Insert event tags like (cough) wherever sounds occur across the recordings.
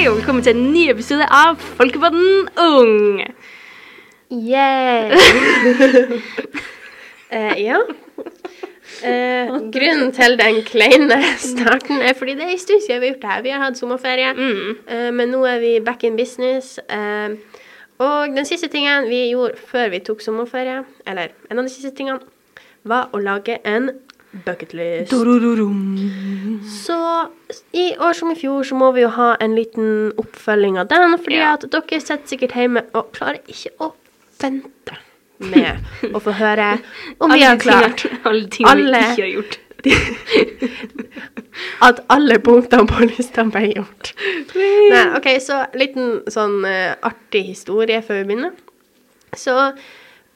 Hei, og velkommen til en ny episode av Folkepodden Ung. Yeah! (laughs) uh, ja. Uh, grunnen til den kleine starten er fordi det er en stund siden vi har gjort det her. Vi har hatt sommerferie, Mm. uh, men nå er vi back in business. Eh, og den siste tingen vi gjorde før vi tok sommerferie, eller en av de siste tingene, var å lage en bucketlist. Så i år som i fjor så må vi jo ha en liten oppfølging av den, fordi Ja. at dere sitter sikkert hjemme og klarer ikke å vente med å få høre om vi har klart alle ting alle- vi ikke har gjort. (laughs) at alle punktene på lista ble gjort. Nei, OK, så liten sånn uh, artig historie før vi begynner. Så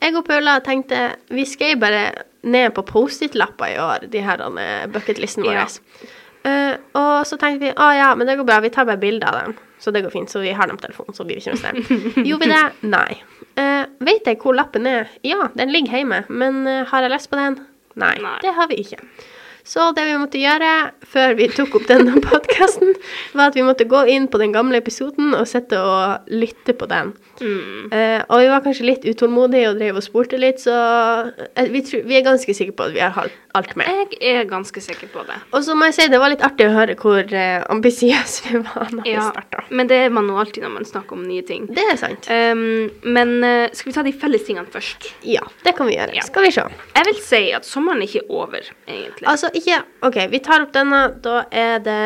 jeg og Paula tenkte vi skrev bare ned på Post-It-lapper i år, de her bucketlisten vår. Ja. Uh, og så tenkte vi å ja, men det går bra, vi tar bare bilder av dem. Så det går fint, så vi har dem på telefonen, så blir vi ikke stress. (laughs) Gjorde vi det? Nei. Uh, vet jeg hvor lappen er? Ja, den ligger hjemme, men uh, har jeg lest på den? Nei, Nei. det har vi ikke. Så det vi måtte gjøre før vi tok opp denne (laughs) podkasten, var at vi måtte gå inn på den gamle episoden og sitte og lytte på den. Mm. Uh, og vi var kanskje litt utålmodige og drev og spurte litt, så eh, vi, tror, vi er ganske sikre på at vi har alt med. Jeg er ganske sikker på det. Og så må jeg si det var litt artig å høre hvor uh, ambisiøse vi var når vi Ja, starta. men det er man jo alltid når man snakker om nye ting. Det er sant. Um, men uh, skal vi ta de felles tingene først? Ja, det kan vi gjøre. Ja. Skal vi se. Jeg vil si at sommeren er ikke over, egentlig. Altså, ikke OK, vi tar opp denne. Da er det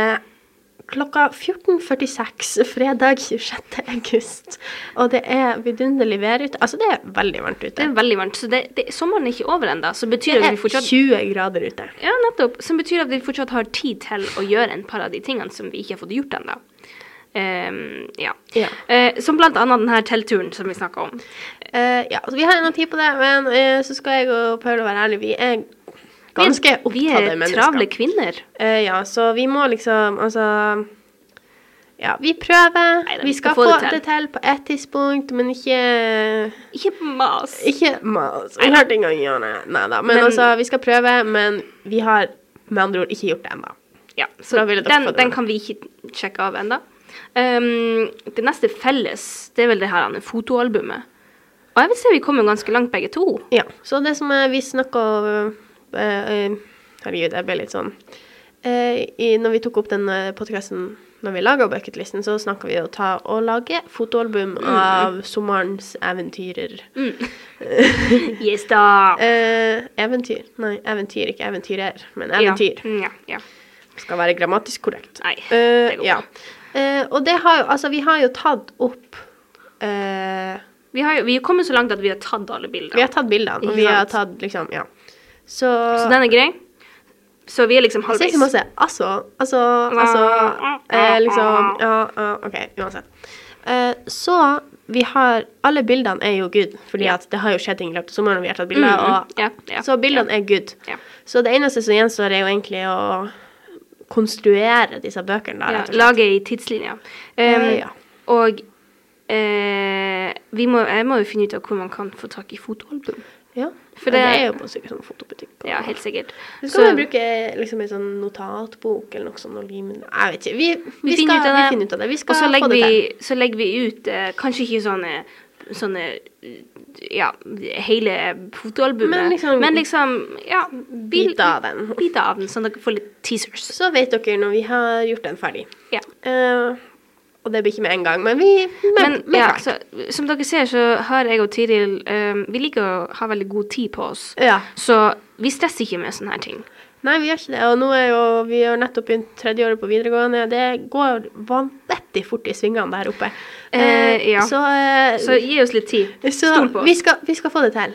klokka 14.46 fredag 26. august. Og det er vidunderlig vær ute. Altså, det er veldig varmt ute. det er veldig varmt, så det, det, sommeren er ikke over ennå. Det er vi fortsatt 20 grader ute. Ja, nettopp. Som betyr at vi fortsatt har tid til å gjøre en par av de tingene som vi ikke har fått gjort ennå. Um, ja. Ja. Uh, som blant annet denne teltturen som vi snakka om. Uh, ja, så vi har ennå tid på det, men uh, så skal jeg og Paul være ærlige. Vi er ganske opptatte Vi er travle kvinner. Uh, ja, så vi må liksom Altså Ja, vi prøver. Neida, vi skal få det til. på et tidspunkt, men ikke Ikke mas. Ikke mas. Vi har ting å gjøre. Nei da. Men, Men- altså, vi skal prøve, men vi har med andre ord ikke gjort det ennå. Ja, så den, den kan vi ikke sjekke av ennå. Um, det neste felles, det er vel det her fotoalbumet. Og jeg vil si vi kommer ganske langt begge to. Ja. Så det som er, vi snakker uh, Herregud, jeg ble litt sånn Eh, i, Når vi tok opp den podkasten når vi laga bucketlisten, så snakka vi om å ta lage fotoalbum av sommerens eventyrer. (laughs) Yes da. Eh, eventyr? Nei, eventyr, ikke eventyrer, men eventyr. Ja, mm, ja, ja. Skal være grammatisk korrekt. Nei, Eh, det går ja. Eh, og det har jo Altså, vi har jo tatt opp eh, Vi har jo vi er kommet så langt at vi har tatt alle bildene. Vi har tatt bildene, og vi har tatt liksom Ja. Så, Så den er grei. Så vi er liksom Jeg sier halvveis. ikke masse altså, altså, altså eh, liksom Ja, ja, OK, uansett. Eh, så vi har Alle bildene er jo good, fordi yeah. at det har jo skjedd ting i løpet av sommeren, og vi har tatt bilder, Mm, og yeah, yeah, Så bildene er good. Så det eneste som gjenstår, er jo egentlig å konstruere disse bøkene, da, Ja, lage ei tidslinje. Um, Eh, ja. Og eh, vi må, jeg må jo finne ut av hvor man kan få tak i fotoalbum. Ja, For det, det, det- er jo på sikkert sånn fotobutikk. og- Ja, helt sikkert. Så skal vi bruke liksom en sånn notatbok eller noe sånt og lime Jeg vet ikke. Vi, vi, finner skal, ut vi finner ut av det. Vi skal Og så få det til. vi, så legger vi ut eh, kanskje ikke sånne sånne ja, hele fotoalbumet, Men liksom- men liksom ja, Biter av den. Bit av den, sånn at dere får litt teasers. Så vet dere når vi har gjort den ferdig. Ja. Eh, og det blir ikke med en gang, men vi men, Men ja, så, som dere ser, så har jeg og Tiril um, Vi liker å ha veldig god tid på oss. Ja. Så vi stresser ikke med sånne her ting. Nei, vi gjør ikke det. Og nå er jo Vi har nettopp begynt tredje året på videregående. Det går vanvittig fort i svingene der oppe. Eh, ja. Så, eh, Så gi oss litt tid. så Stol på vi, skal, vi skal få det til.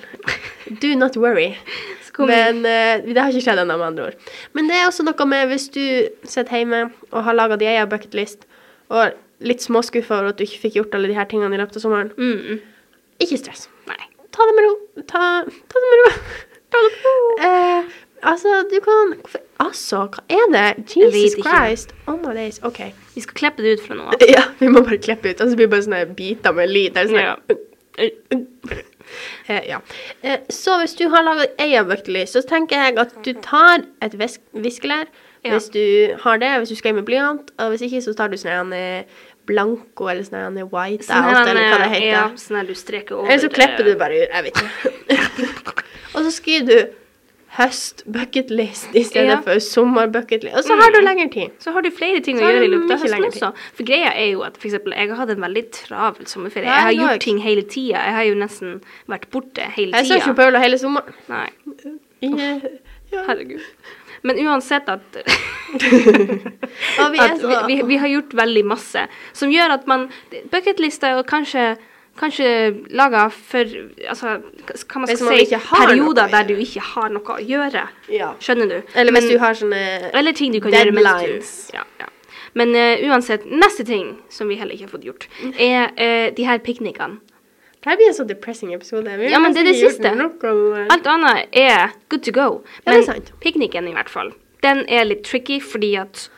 Do not worry. (laughs) Men eh, det har ikke skjedd ennå, med andre ord. Men det er også noe med hvis du sitter hjemme og har laga di egen bucketlist, og litt småskuffa over at du ikke fikk gjort alle de her tingene i løpet av sommeren, mm, ikke stress. Nei. Ta det med ro. Ta, ta det med ro. (laughs) Ta det med ro. Eh, altså, du kan hvorfor- Altså, hva er det? Jesus ikke. Christ. Oh my days. OK. Vi skal klippe det ut fra nå av. (laughs) Ja, vi må bare klippe ut. Og så blir det bare sånne biter med lyd. Det er sånn Ja. (laughs) Eh, ja. Eh, så hvis du har laga egen bucketlist, så tenker jeg at du tar et visk viskelær. Ja. Hvis du har det, hvis du skriver med blyant. Og hvis ikke, så tar du sånn en, blanko eller sånn her white Sånn out, eller hva det heter. Ja, sånn her du streker over. Eller så klipper du bare ut. Jeg vet ikke. (laughs) og så skriver du høst bucketlist i stedet Ja. for sommer bucketlist. Og så har du lengre tid. Så har du flere ting Så å gjøre i løpet av høsten også. For greia er jo at f.eks. jeg har hatt en veldig travel sommerferie. Ja, Jeg har gjort ting hele tida. Jeg har jo nesten vært borte hele Jeg så ikke tida. Paula hele sommeren. Nei, Ja. herregud. Men uansett at, (laughs) vi er vi, vi, vi har gjort veldig masse som gjør at man Bucketlista er jo kanskje Kanskje laga for altså, hva man skal man si, perioder der du ikke har noe å gjøre. Ja. Skjønner du? Eller hvis Men- du har sånne Eller ting du kan gjøre mens Deadlines. du ja, ja. Men uh, uansett, neste ting som vi heller ikke har fått gjort, er uh, de her piknikene. Det blir en så depressing episode. Vi Ja, men det er det siste. gjort. Alt annet er good to go. Men ja, pikniken, i hvert fall, den er litt tricky fordi at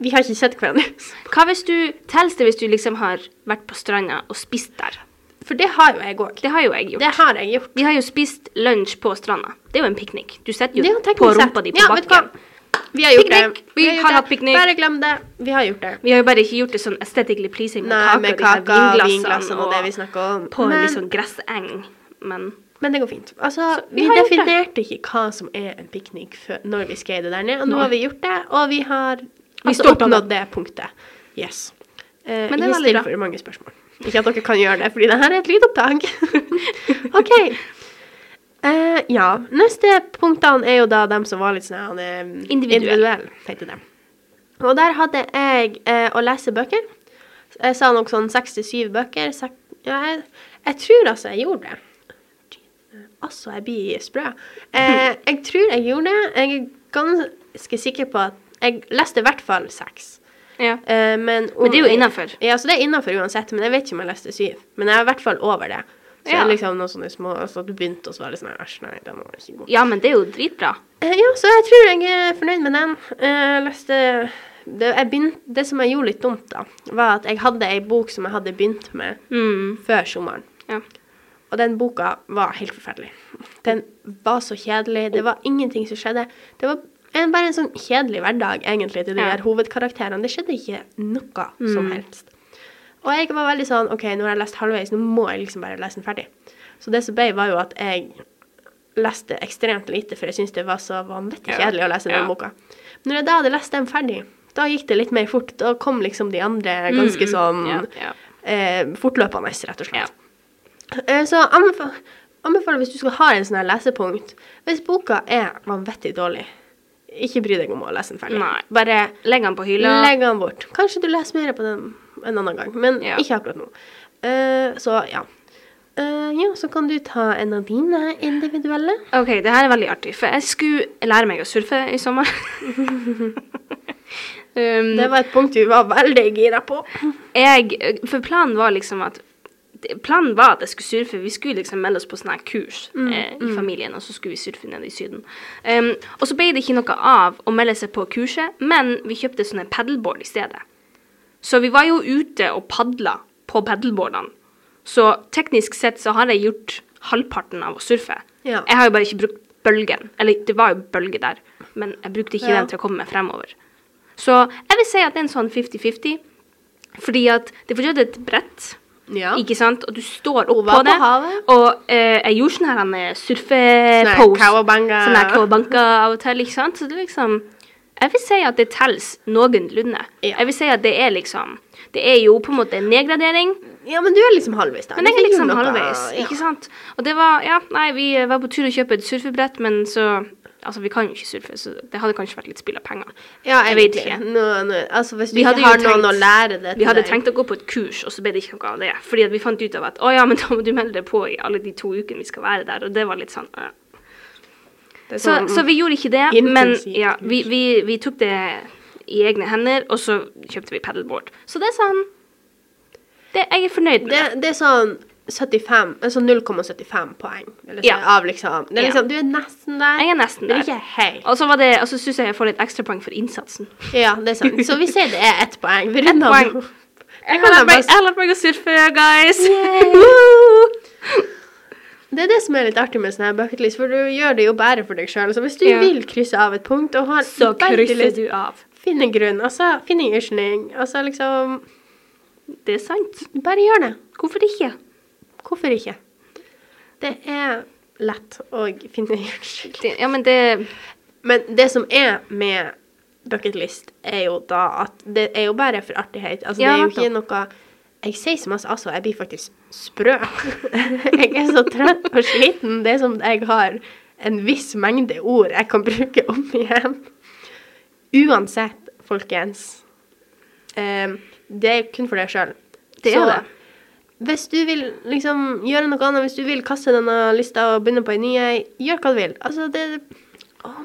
Vi har ikke sett hverandre. (laughs) Hva hvis du Teller det hvis du liksom har vært på stranda og spist der? For det har jo jeg òg. Det har jo jeg gjort. Det har jeg gjort. Vi har jo spist lunsj på stranda. Det er jo en piknik. Du setter jo jo på rumpa sett. di på Ja, bakken. Vi har gjort Piknik. det. Vi vi har har hatt piknik. Bare glem det. Vi har gjort det. Vi har jo bare ikke gjort det sånn aesthetically pleasing med Nei, med kaka, vinglassene vinglassene og det vi snakker om. på en litt sånn gresseng. Men men det går fint. Altså, vi vi, definerte ikke hva som er en piknik når vi skrev det der ned, og nå har vi gjort det, og vi har altså, vi oppnådd det punktet. Yes. Eh, Men det er veldig bra. for mange spørsmål. Ikke at dere kan gjøre det, fordi det her er et lydopptak. (laughs) OK. Eh, ja. Neste punktene er jo da dem som var litt sånn individuelle, Individuell. individuell, heter det. Og der hadde jeg eh, å lese bøker. Jeg sa nok sånn seks til syv bøker. Sek ja, jeg, jeg tror altså jeg gjorde det. Altså, jeg blir sprø. Eh, (laughs) jeg tror jeg gjorde det. Jeg er ganske sikker på at jeg leste i hvert fall seks. ja. Eh, men, om, Men det er jo innenfor. Ja, så det er innafor uansett. Men jeg vet ikke om jeg leste syv. Men jeg er i hvert fall over det. Så Ja. liksom noen sånne små Altså, du begynte, og så var det sånn Æsj, nei, den var ikke god. ja, men det er jo dritbra. Eh, ja, så jeg tror jeg er fornøyd med den. Eh, Jeg leste det, jeg begynte, det som jeg gjorde litt dumt, da, var at jeg hadde ei bok som jeg hadde begynt med Mm. før sommeren. Ja. Og den boka var helt forferdelig. Den var så kjedelig. Det var ingenting som skjedde. Det var en, bare en sånn kjedelig hverdag, egentlig, til de Ja. der hovedkarakterene. Det skjedde ikke noe som Mm. helst. Og jeg var veldig sånn OK, nå har jeg lest halvveis, nå må jeg liksom bare lese den ferdig. Så det som ble, var jo at jeg leste ekstremt lite, for jeg syntes det var så vanvittig kjedelig å lese den Ja. boka. Når jeg da hadde lest den ferdig, da gikk det litt mer fort. Da kom liksom de andre ganske Mm, sånn ja, ja. eh, fortløpende, rett og slett. Eh, Så anbefaler, anbefaler hvis du skal ha en sånn her lesepunkt Hvis boka er vanvittig dårlig, ikke bry deg om å lese den ferdig. Nei. Bare Legg den på hylla. legg den bort. Kanskje du leser mer på den en annen gang, men Ja. ikke akkurat nå. Uh, så ja. Uh, ja, så kan du ta en av dine individuelle. OK, det her er veldig artig, for jeg skulle lære meg å surfe i sommer. (laughs) um, Det var et punkt vi var veldig gira på. jeg, for planen var liksom at Planen var at jeg skulle surfe. Vi skulle liksom melde oss på sånne kurs Mm, eh, i familien, og så skulle vi surfe nede i Syden. Um, og så ble det ikke noe av å melde seg på kurset, men vi kjøpte sånne paddleboard i stedet. Så vi var jo ute og padla på paddleboardene. Så teknisk sett så har jeg gjort halvparten av å surfe. Ja. Jeg har jo bare ikke brukt bølgen. Eller det var jo bølge der, men jeg brukte ikke Ja. den til å komme meg fremover. Så jeg vil si at det er en sånn 50-50. Fordi at det er fortsatt et brett, Ja. ikke sant? Og du står oppå det. på. Og eh, jeg gjorde sånn her han, eh, Sånn surfepose. Sånn her cowabanga av og til, ikke sant? Så det er liksom Jeg vil si at det telles noenlunde. Ja. Jeg vil si at det er liksom Det er jo på en måte en nedgradering, Ja, men du er liksom halvveis der. men jeg er liksom halvveis, ja. ikke sant? Og det var Ja, nei, vi var på tur å kjøpe et surfebrett, men så Altså, vi kan jo ikke surfe, så det hadde kanskje vært litt spill av penger. Ja, Jeg vet ikke. No, no. altså, hvis du Vi ikke har noen å lære det til Vi hadde deg. tenkt å gå på et kurs, og så ble det ikke noe av det. Fordi vi fant ut av at å ja, men da må du melde deg på i alle de to ukene vi skal være der. Og det var litt sånn øh. Så, sånn- så vi gjorde ikke det, men ja, vi, vi, vi tok det i egne hender, og så kjøpte vi paddleboard. Så det er sånn det, Jeg er fornøyd med det. det, det er sånn 75, altså 0,75 poeng. Eller så, Ja. Av liksom. Det er Ja. liksom Du er nesten der. Jeg er nesten der. Og så det, og så syns jeg jeg får litt ekstrapoeng for innsatsen. Ja, det er sant. Så vi sier det er ett poeng. Vi (laughs) runder av. Jeg har lært meg å surfe, guys! (laughs) Det er det som er litt artig med sånn her bucketlist, for du gjør det jo bare for deg sjøl. Altså, hvis du Ja. vil krysse av et punkt og har Så krysser du av. Finn en grunn, altså finn en unnskyldning. Altså liksom Det er sant. Bare gjør det. Hvorfor ikke? Hvorfor ikke? Det er lett å finne en unnskyldning. ja, men det Men det som er med bucketlist, er jo da at det er jo bare for artighet. Altså, Ja, det er jo ikke noe Jeg sier så masse altså, jeg blir faktisk sprø. (laughs) jeg er så trøtt og sliten. Det er som jeg har en viss mengde ord jeg kan bruke om igjen. Uansett, folkens. eh, det er kun for deg sjøl. Det er det. Hvis du vil liksom gjøre noe annet, hvis du vil kaste denne lista og begynne på en ny, gjør hva du vil. Altså, det.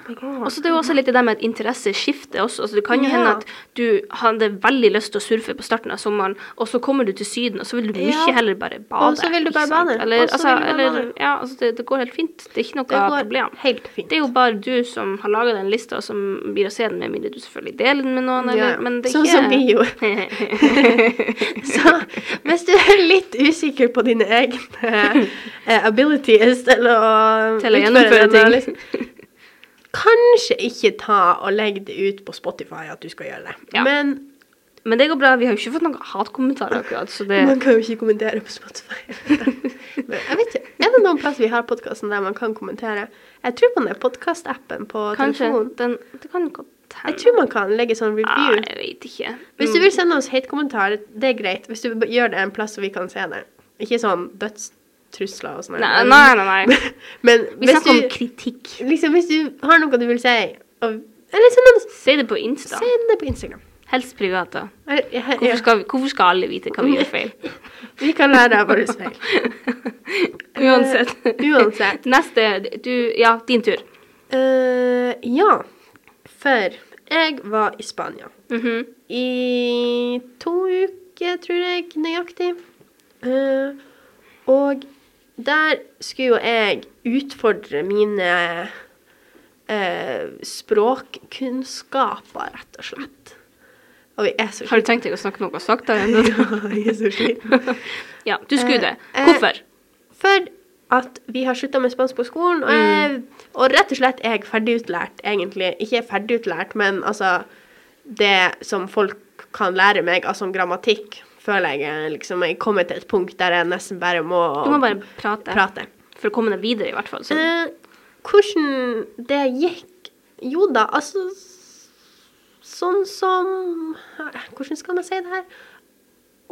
Og så det er jo også litt det der med at interesse skifter også. Altså, det kan jo Ja. hende at du hadde veldig lyst til å surfe på starten av sommeren, og så kommer du til Syden, og så vil du mye Ja. heller bare bade. Og så vil du bare bade. Eller, altså, bare eller, bade. ja, altså det, det går helt fint. Det er ikke noe det problem. helt fint. Det er jo bare du som har laga den lista, og som blir å se den, med mindre du selvfølgelig deler den med noen. Eller, men det er sånn ikke som vi gjorde. (laughs) (laughs) Så hvis du er litt usikker på dine egne eh, abilities til å Til å gjennomføre ting. Kanskje ikke ta og legge det ut på Spotify at du skal gjøre det. Ja. Men Men det går bra. Vi har jo ikke fått noen hatkommentarer akkurat, så det man kan jo ikke kommentere på Spotify. (laughs) Men jeg vet ikke, Er det noen plass vi har podkasten der man kan kommentere? Jeg tror på den podkastappen på Kanskje telefonen. den Det kan godt Jeg tror man kan legge sånn Ja, Ah, jeg vet ikke. Hvis du vil sende oss hate-kommentar, det er greit. Hvis du gjør det en plass så vi kan se det. Ikke sånn dødstrusler og sånn. Nei, nei, nei. nei. (laughs) Men Vi snakker om kritikk. liksom, hvis du har noe du vil si, og, eller Si det på Insta. Si det på Instagram. Helst privat, da. Hvorfor skal, vi, hvorfor skal alle vite hva vi gjør feil? (laughs) Vi kan lære av våre feil. (laughs) Uansett. Eh, uansett. Neste Du, ja, din tur. Uh, ja, for jeg var i Spania Mhm. i to uker, tror jeg, nøyaktig. Uh, og der skulle jo jeg utfordre mine eh, språkkunnskaper, rett og slett. Og Har du tenkt deg å snakke noe saktere enn det? Ja, jeg er så sliten. (laughs) Ja, du skulle det. Eh, Hvorfor? For at vi har slutta med spansk på skolen, og, jeg, og rett og slett er jeg ferdigutlært, egentlig. Ikke ferdigutlært, men altså Det som folk kan lære meg av om grammatikk, føler jeg liksom Jeg kommer til et punkt der jeg nesten bare må, Du må bare prate. prate. For å komme deg videre, i hvert fall. Så. Eh, hvordan det gikk Jo da, altså Sånn som Hvordan skal man si det her?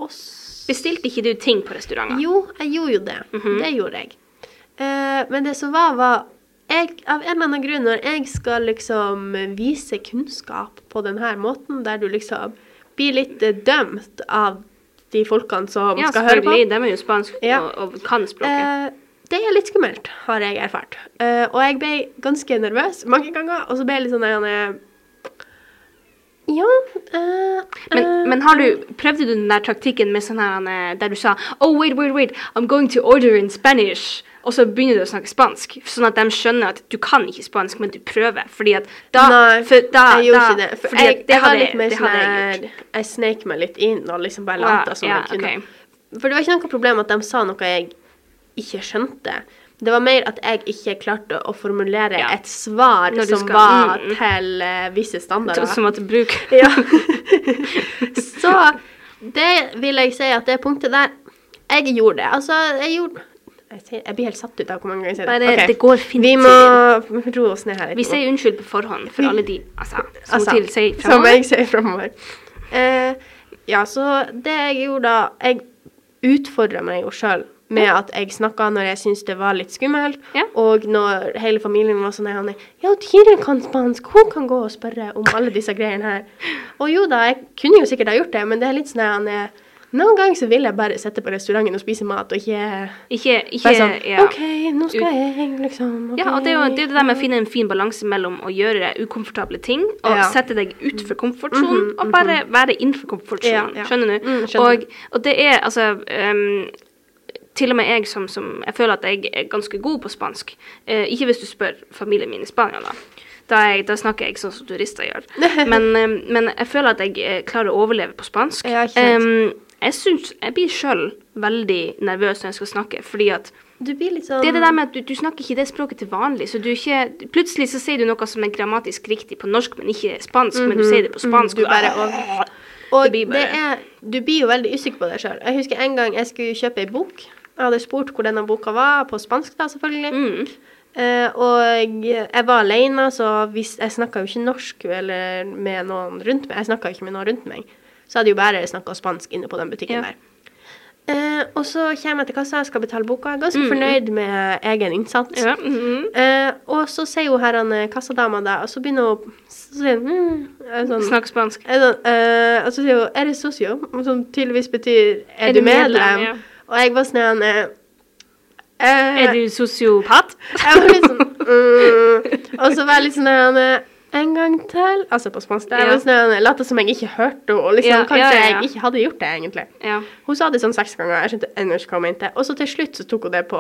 Oss Bestilte ikke du ting på restauranter? Jo, jeg gjorde jo det. Mhm. Det gjorde jeg. Eh, men det som var, var jeg, Av en eller annen grunn, når jeg skal liksom vise kunnskap på denne måten, der du liksom blir litt eh, dømt av de folkene som Ja, skal høre på selvfølgelig. De er jo spansk Ja. og, og kan språket. Eh, det er litt skummelt, har jeg erfart. Eh, og jeg ble ganske nervøs mange ganger, og så ble jeg litt sånn eh, Ja eh, Men, eh, men har du, prøvde du den der taktikken med sånn her der du sa Oh, wait, wait, wait, I'm going to order in Spanish. Og så begynner du å snakke spansk, sånn at de skjønner at du kan ikke spansk, men du prøver. Fordi at da Nei, for da, jeg gjorde da, ikke det. For jeg, det jeg var litt mer sånn jeg snek meg litt inn og liksom bare lot som jeg kunne. For det var ikke noe problem at de sa noe jeg ikke skjønte. Det var mer at jeg ikke klarte å formulere Ja. et svar som skal- var mm, mm. til uh, visse standarder. Som at du bruker (laughs) Ja. (laughs) Så det vil jeg si at det punktet der Jeg gjorde det. Altså, jeg gjorde Jeg, jeg blir helt satt ut av hvor mange ganger jeg sier det. Bare, okay. Det går fint. Vi må roe oss ned her litt. Vi sier unnskyld på forhånd for alle de altså, som (laughs) Altså, til sier Som jeg sier framover. Uh, ja, så det jeg gjorde da Jeg utfordra meg jo sjøl med at jeg snakka når jeg syntes det var litt skummelt, Ja. og når hele familien var sånn nei, Ja, Tiril kan spansk, hun kan gå og spørre om alle disse greiene her. Og jo da, jeg kunne jo sikkert ha gjort det, men det er litt sånn at er Noen ganger så vil jeg bare sitte på restauranten og spise mat, og ikke Ikke, ikke sånn ja. OK, nå skal jeg liksom Okay. Ja, og det er jo det, er det der med å finne en fin balanse mellom å gjøre ukomfortable ting og Ja. sette deg utenfor komfortsonen, Mhm, og bare være innenfor komfortsonen. Ja. Skjønner du? Mm, skjønner. og, og det er altså um, Til og med jeg som, som Jeg føler at jeg er ganske god på spansk. Eh, ikke hvis du spør familien min i Spania, da. Da, jeg, da snakker jeg sånn som turister gjør. (laughs) Men, ehm, men jeg føler at jeg eh, klarer å overleve på spansk. Ja, ikke. Ehm, jeg syns Jeg blir sjøl veldig nervøs når jeg skal snakke, fordi at Du blir litt sånn det er det der med at du, du snakker ikke det språket til vanlig, så du ikke Plutselig så sier du noe som er grammatisk riktig på norsk, men ikke spansk, men du sier det på Mhm, spansk. du og- bare og- Og Det det, blir bare- er Du blir jo veldig usikker på deg sjøl. Jeg husker en gang jeg skulle kjøpe ei bok. Jeg hadde spurt hvor denne boka var, på spansk da, selvfølgelig. Mm. Uh, og jeg var alene, så hvis, jeg snakka jo ikke norsk eller med noen rundt meg. Jeg snakka ikke med noen rundt meg. Så hadde jo bare snakka spansk inne på den butikken Ja. der. Eh, og så kommer jeg til kassa, jeg skal betale boka. Ganske Mm. fornøyd med egen innsats. Ja. mhm. Eh, og så sier hun her han, eh, kassadama det, og så begynner hun Så sier hun mm, sånn, Snakk spansk. sånn, eh, Og så sier hun 'er det socio?' Som tydeligvis betyr 'er, Er du medlem?" medlem?' Ja. Og jeg var sånn eh, Er du sosiopat? Jeg var litt sånn mm, Og så var jeg litt sånn En gang til Altså på spansk. Jeg Ja. var sånn, eh, Late som jeg ikke hørte henne, og liksom, Ja, kanskje ja, ja, ja. jeg ikke hadde gjort det, egentlig. Ja. Hun sa det sånn seks ganger, jeg skjønte ennå ikke hva hun mente. Og så til slutt så tok hun det på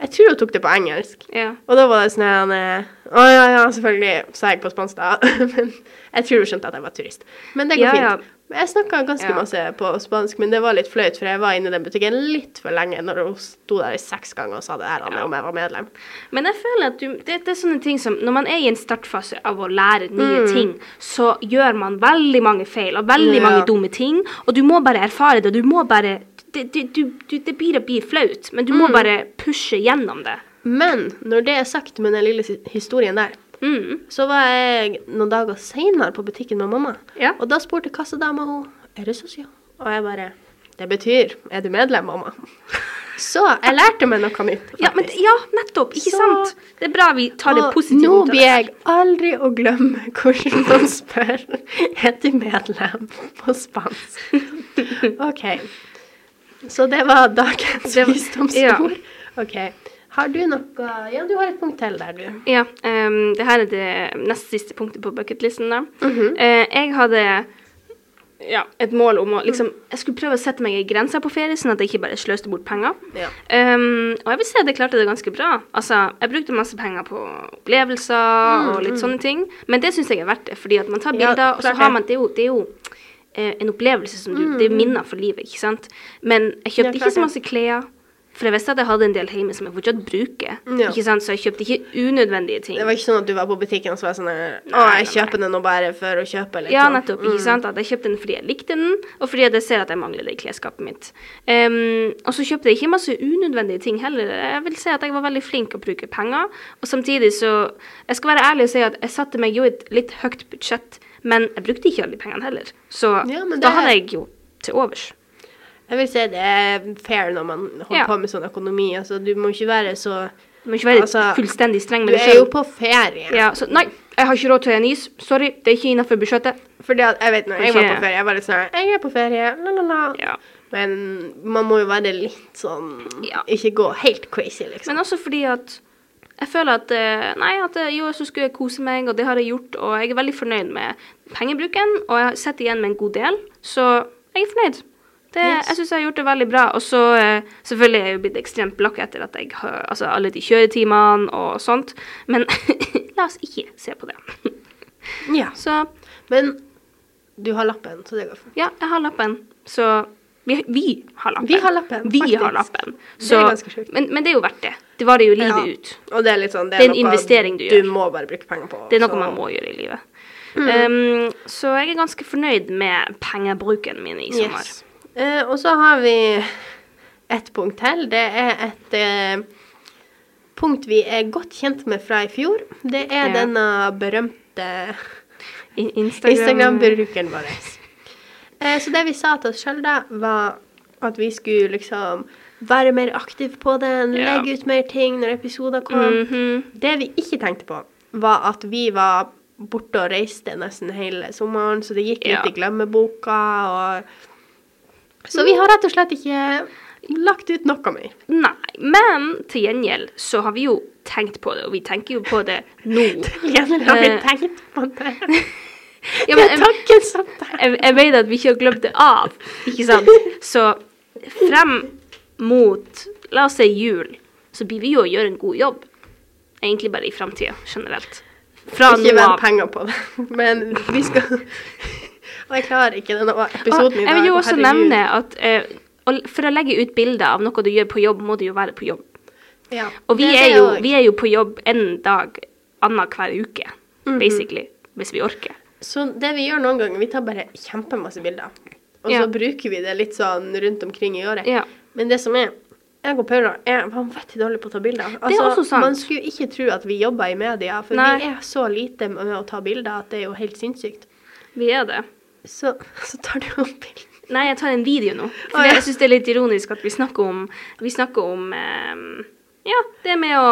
Jeg tror hun tok det på engelsk. ja. Og da var det sånn eh, Å ja, ja, selvfølgelig, sa jeg på spansk da. (laughs) Men jeg tror hun skjønte at jeg var turist. Men det går Ja, fint. Ja. jeg snakka ganske masse på spansk, men det var litt flaut, for jeg var inne i den butikken litt for lenge når hun sto der i seks ganger og sa det her om jeg var medlem. Men jeg føler at du, det, det er sånne ting som Når man er i en startfase av å lære nye Mm. ting, så gjør man veldig mange feil og veldig mange dumme ting, og du må bare erfare det. Du må bare Det, det, du, du, det blir blir flaut, men du Mm. må bare pushe gjennom det. Men når det er sagt med den lille historien der, Mm. så var jeg noen dager seinere på butikken med mamma. Ja. Og da spurte kassadama hun er du sosial. Og jeg bare Det betyr er du medlem, mamma? (laughs) Så jeg lærte meg noe nytt. Ja, men, ja, nettopp. Ikke Så- sant? Det er bra vi tar det positivt nå blir jeg aldri å glemme hvordan man spør er du medlem på spansk. (laughs) OK. Så det var dagens Det var- visdomsord. OK. Har du noe Ja, du har et punkt til der, du. Ja, um, det her er det nest siste punktet på bucketlisten da. Mm -hmm. uh, jeg hadde ja, et mål om å liksom Jeg skulle prøve å sette meg i grenser på ferie, sånn at jeg ikke bare sløste bort penger. Ja. Um, og jeg vil si at jeg klarte det ganske bra. Altså, jeg brukte masse penger på opplevelser og litt sånne ting, men det syns jeg er verdt det, fordi at man tar bilder, Ja, og så har man Det jo, det er jo en opplevelse som du Det er minner for livet, ikke sant? Men jeg kjøpte ikke så masse klær. For jeg visste at jeg hadde en del hjemme som jeg fortsatt bruker. Ja. Ikke sant? Så jeg kjøpte ikke unødvendige ting. Det var ikke sånn at du var på butikken og så var sånn her, Å, jeg kjøper den nå bare for å kjøpe, liksom. Ja, nettopp. ikke sant? At jeg kjøpte den fordi jeg likte den, og fordi jeg ser at jeg mangler det i klesskapet mitt. Um, og så kjøpte jeg ikke masse unødvendige ting heller. Jeg vil si at jeg var veldig flink å bruke penger. Og samtidig så Jeg skal være ærlig og si at jeg satte meg jo et litt høyt budsjett, men jeg brukte ikke alle de pengene heller. Så Ja, da hadde jeg jo til overs. Jeg vil si det er fair når man holder Ja. på med sånn økonomi. Altså, du må ikke være så Du må ikke være Altså, fullstendig streng Du med deg er jo på ferie. Ja, så nei, jeg har ikke råd til en is. Sorry, det er ikke innafor budsjettet. Fordi at, jeg vet når jeg var på ferie, jeg var litt sånn Jeg er på ferie, la, la, la. Ja. Men man må jo være litt sånn. Ikke gå helt crazy, liksom. Men også fordi at jeg føler at eh, Nei, at eh, jo, så skulle jeg kose meg, og det har jeg gjort, og jeg er veldig fornøyd med pengebruken, og jeg sitter igjen med en god del, så jeg er fornøyd. Det, Yes. Jeg syns jeg har gjort det veldig bra. Og så eh, selvfølgelig er jeg jo blitt ekstremt blakk etter at jeg har Altså alle de kjøretimene og sånt, men (laughs) la oss ikke se på det. Ja. Så Men du har lappen, så det går fint. ja, jeg har lappen. Så vi, vi har lappen. Vi har lappen, Vi har lappen. Det er ganske sjukt. men, men det er jo verdt det. Det varer jo livet Ja. ut. Og det er litt sånn Det er en noe investering du Du gjør. må bare bruke penger på. Det er noe så- man må gjøre i livet. Um, så jeg er ganske fornøyd med pengebruken min i sommer. Yes. Uh, og så har vi et punkt til. Det er et uh, punkt vi er godt kjent med fra i fjor. Det er Ja. denne berømte I- Instagram, Instagram-brukeren vår. Eh, så det vi sa til oss sjøl da, var at vi skulle liksom være mer aktive på den, Ja. legge ut mer ting når episoder kom. Mhm. Det vi ikke tenkte på, var at vi var borte og reiste nesten hele sommeren, så det gikk litt Ja. i glemmeboka. Og... Så vi har rett og slett ikke lagt ut noe mer. Nei, men til gjengjeld så har vi jo tenkt på det, og vi tenker jo på det nå. (laughs) til gjengjeld har vi Eh, tenkt på det. (laughs) Ja, men, jeg, jeg, jeg vet at vi ikke har glemt det av, ikke sant? Så frem mot, la oss si jul, så blir vi jo å gjøre en god jobb. Egentlig bare i framtida, generelt. Fra Ikke nå penger på det, men vi skal jeg klarer ikke denne Og episoden i dag. jeg vil jo også herregud. nevne at eh, for å legge ut bilder av noe du gjør på jobb, må du jo være på jobb. ja. Og vi er, jo, vi er jo på jobb en dag annenhver uke, Mhm. basically, hvis vi orker. Så det vi gjør noen ganger, vi tar bare kjempemasse bilder. Og så Ja. bruker vi det litt sånn rundt omkring i året. Ja. Men det som er jeg og Paula er vanvittig dårlige på å ta bilder. Altså. Man skulle ikke tro at vi jobber i media, for Nei. vi er så lite med å ta bilder at det er jo helt sinnssykt. Vi er det. Så, så tar du opp bilder. Nei, jeg tar en video nå. For Å, ja. jeg syns det er litt ironisk at vi snakker om Vi snakker om eh, Ja, det med å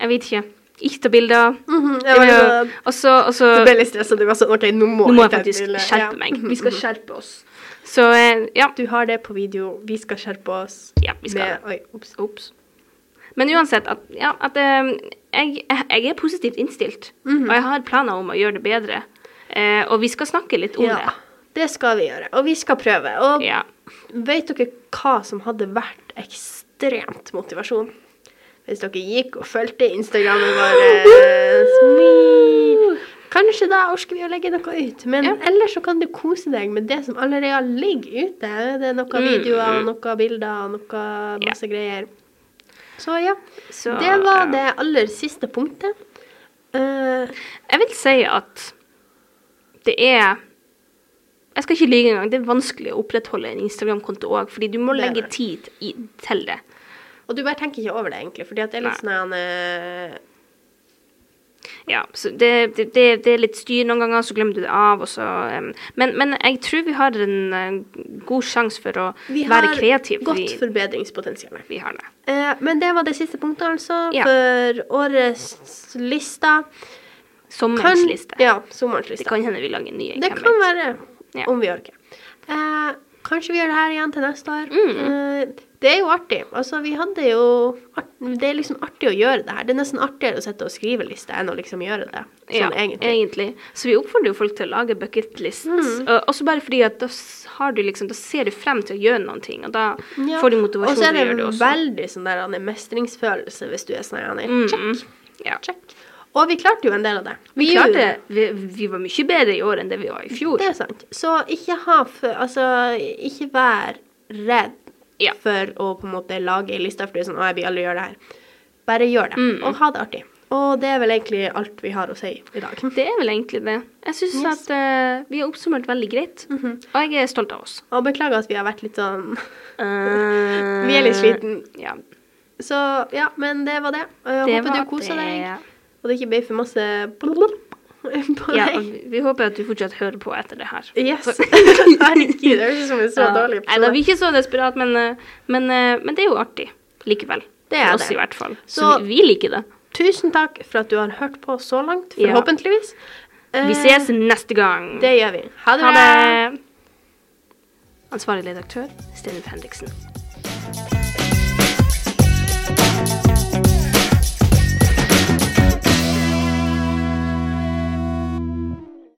Jeg vet ikke. Ikke Mm. Mhm, Det å- så- Og så og så- Du ble litt stressa. Du var sånn OK, nå må, Nå må jeg faktisk bilder. skjerpe Ja. meg. Vi skal skjerpe oss. Så eh, ja. Du har det på video. Vi skal skjerpe oss. Ja, vi skal med. Oi, ops. Ops. Men uansett, at, ja, at eh, jeg, jeg er positivt innstilt. Mhm. Og jeg har planer om å gjøre det bedre. Eh, og vi skal snakke litt om Ja, det skal vi gjøre. Og vi skal prøve. Og. Ja. vet dere hva som hadde vært ekstremt motivasjon? Hvis dere gikk og fulgte Instagrammen vår. Smee. Kanskje da orker vi å legge noe ut. Men Ja. ellers så kan du kose deg med det som allerede ligger ute. Det er noen Mm, videoer, mm. noen bilder, noe Ja. masse greier. Så ja. Så, Det var ja. det aller siste punktet. Uh, Jeg vil si at det er Jeg skal ikke lyve engang. Det er vanskelig å opprettholde en Instagram-konto òg, fordi du må legge tid i, til det. Og du bare tenker ikke over det, egentlig. Fordi at det er litt sånn eh, Ja, så det, det, det, er litt styr noen ganger, så glemmer du det av, så um, men, men jeg tror vi har en uh, god sjanse for å være kreative. Vi har godt forbedringspotensial. vi har det. Uh, men det var det siste punktet, altså. Ja. For årets lista. Sommerens liste. Ja, sommerens Det kan hende vi lager en ny. Det kan vet. være, Ja. om vi orker. Uh, kanskje vi gjør det her igjen til neste år. Mm. Det er jo artig. Altså, vi hadde jo Det er liksom artig å gjøre det her. Det er nesten artigere å sitte og skrive liste enn å liksom gjøre det. Ja, Sånn egentlig. egentlig. Så vi oppfordrer jo folk til å lage bucketlist. Mm. Uh, også bare fordi at da, har du liksom, da ser du frem til å gjøre noen ting, og da Ja. får du motivasjon til er å det gjøre det også. veldig sånn der Anne, mestringsfølelse hvis du er sånn Anne. Check, mm. Ja. check. Og vi klarte jo en del av det. Vi vi klarte vi, vi var mye bedre i år enn det vi var i fjor. Det er sant. Så ikke ha Altså, ikke vær redd Ja. for å på en måte lage ei liste fordi sånn, å, jeg vil aldri gjøre det her. Bare gjør det, Mm. og ha det artig. Og det er vel egentlig alt vi har å si i dag. Det er vel egentlig det. Jeg syns Yes. at uh, vi har oppsummert veldig greit, Mhm. og jeg er stolt av oss. Og beklager at vi har vært litt sånn uh, (laughs) Vi er litt sliten. Ja, Så ja, men det var det. Jeg det håper var du koser det. deg, og det ikke ble for masse (laughs) på Ja, deg. vi- vi håper at du fortsatt hører på etter det her. Yes. (laughs) Herregud, det høres ut som en så Ja. dårlig Nei, da vi er ikke så desperat, men, eh, men, eh, men det er jo artig likevel. Det er For oss det. i hvert fall. Så, Så- vi, vi liker det. Tusen takk for at du har hørt på så langt, Ja. forhåpentligvis. Vi Eh, ses neste gang. Det gjør vi. Ha det Ha det. Ansvarlig redaktør Stenulf Henriksen.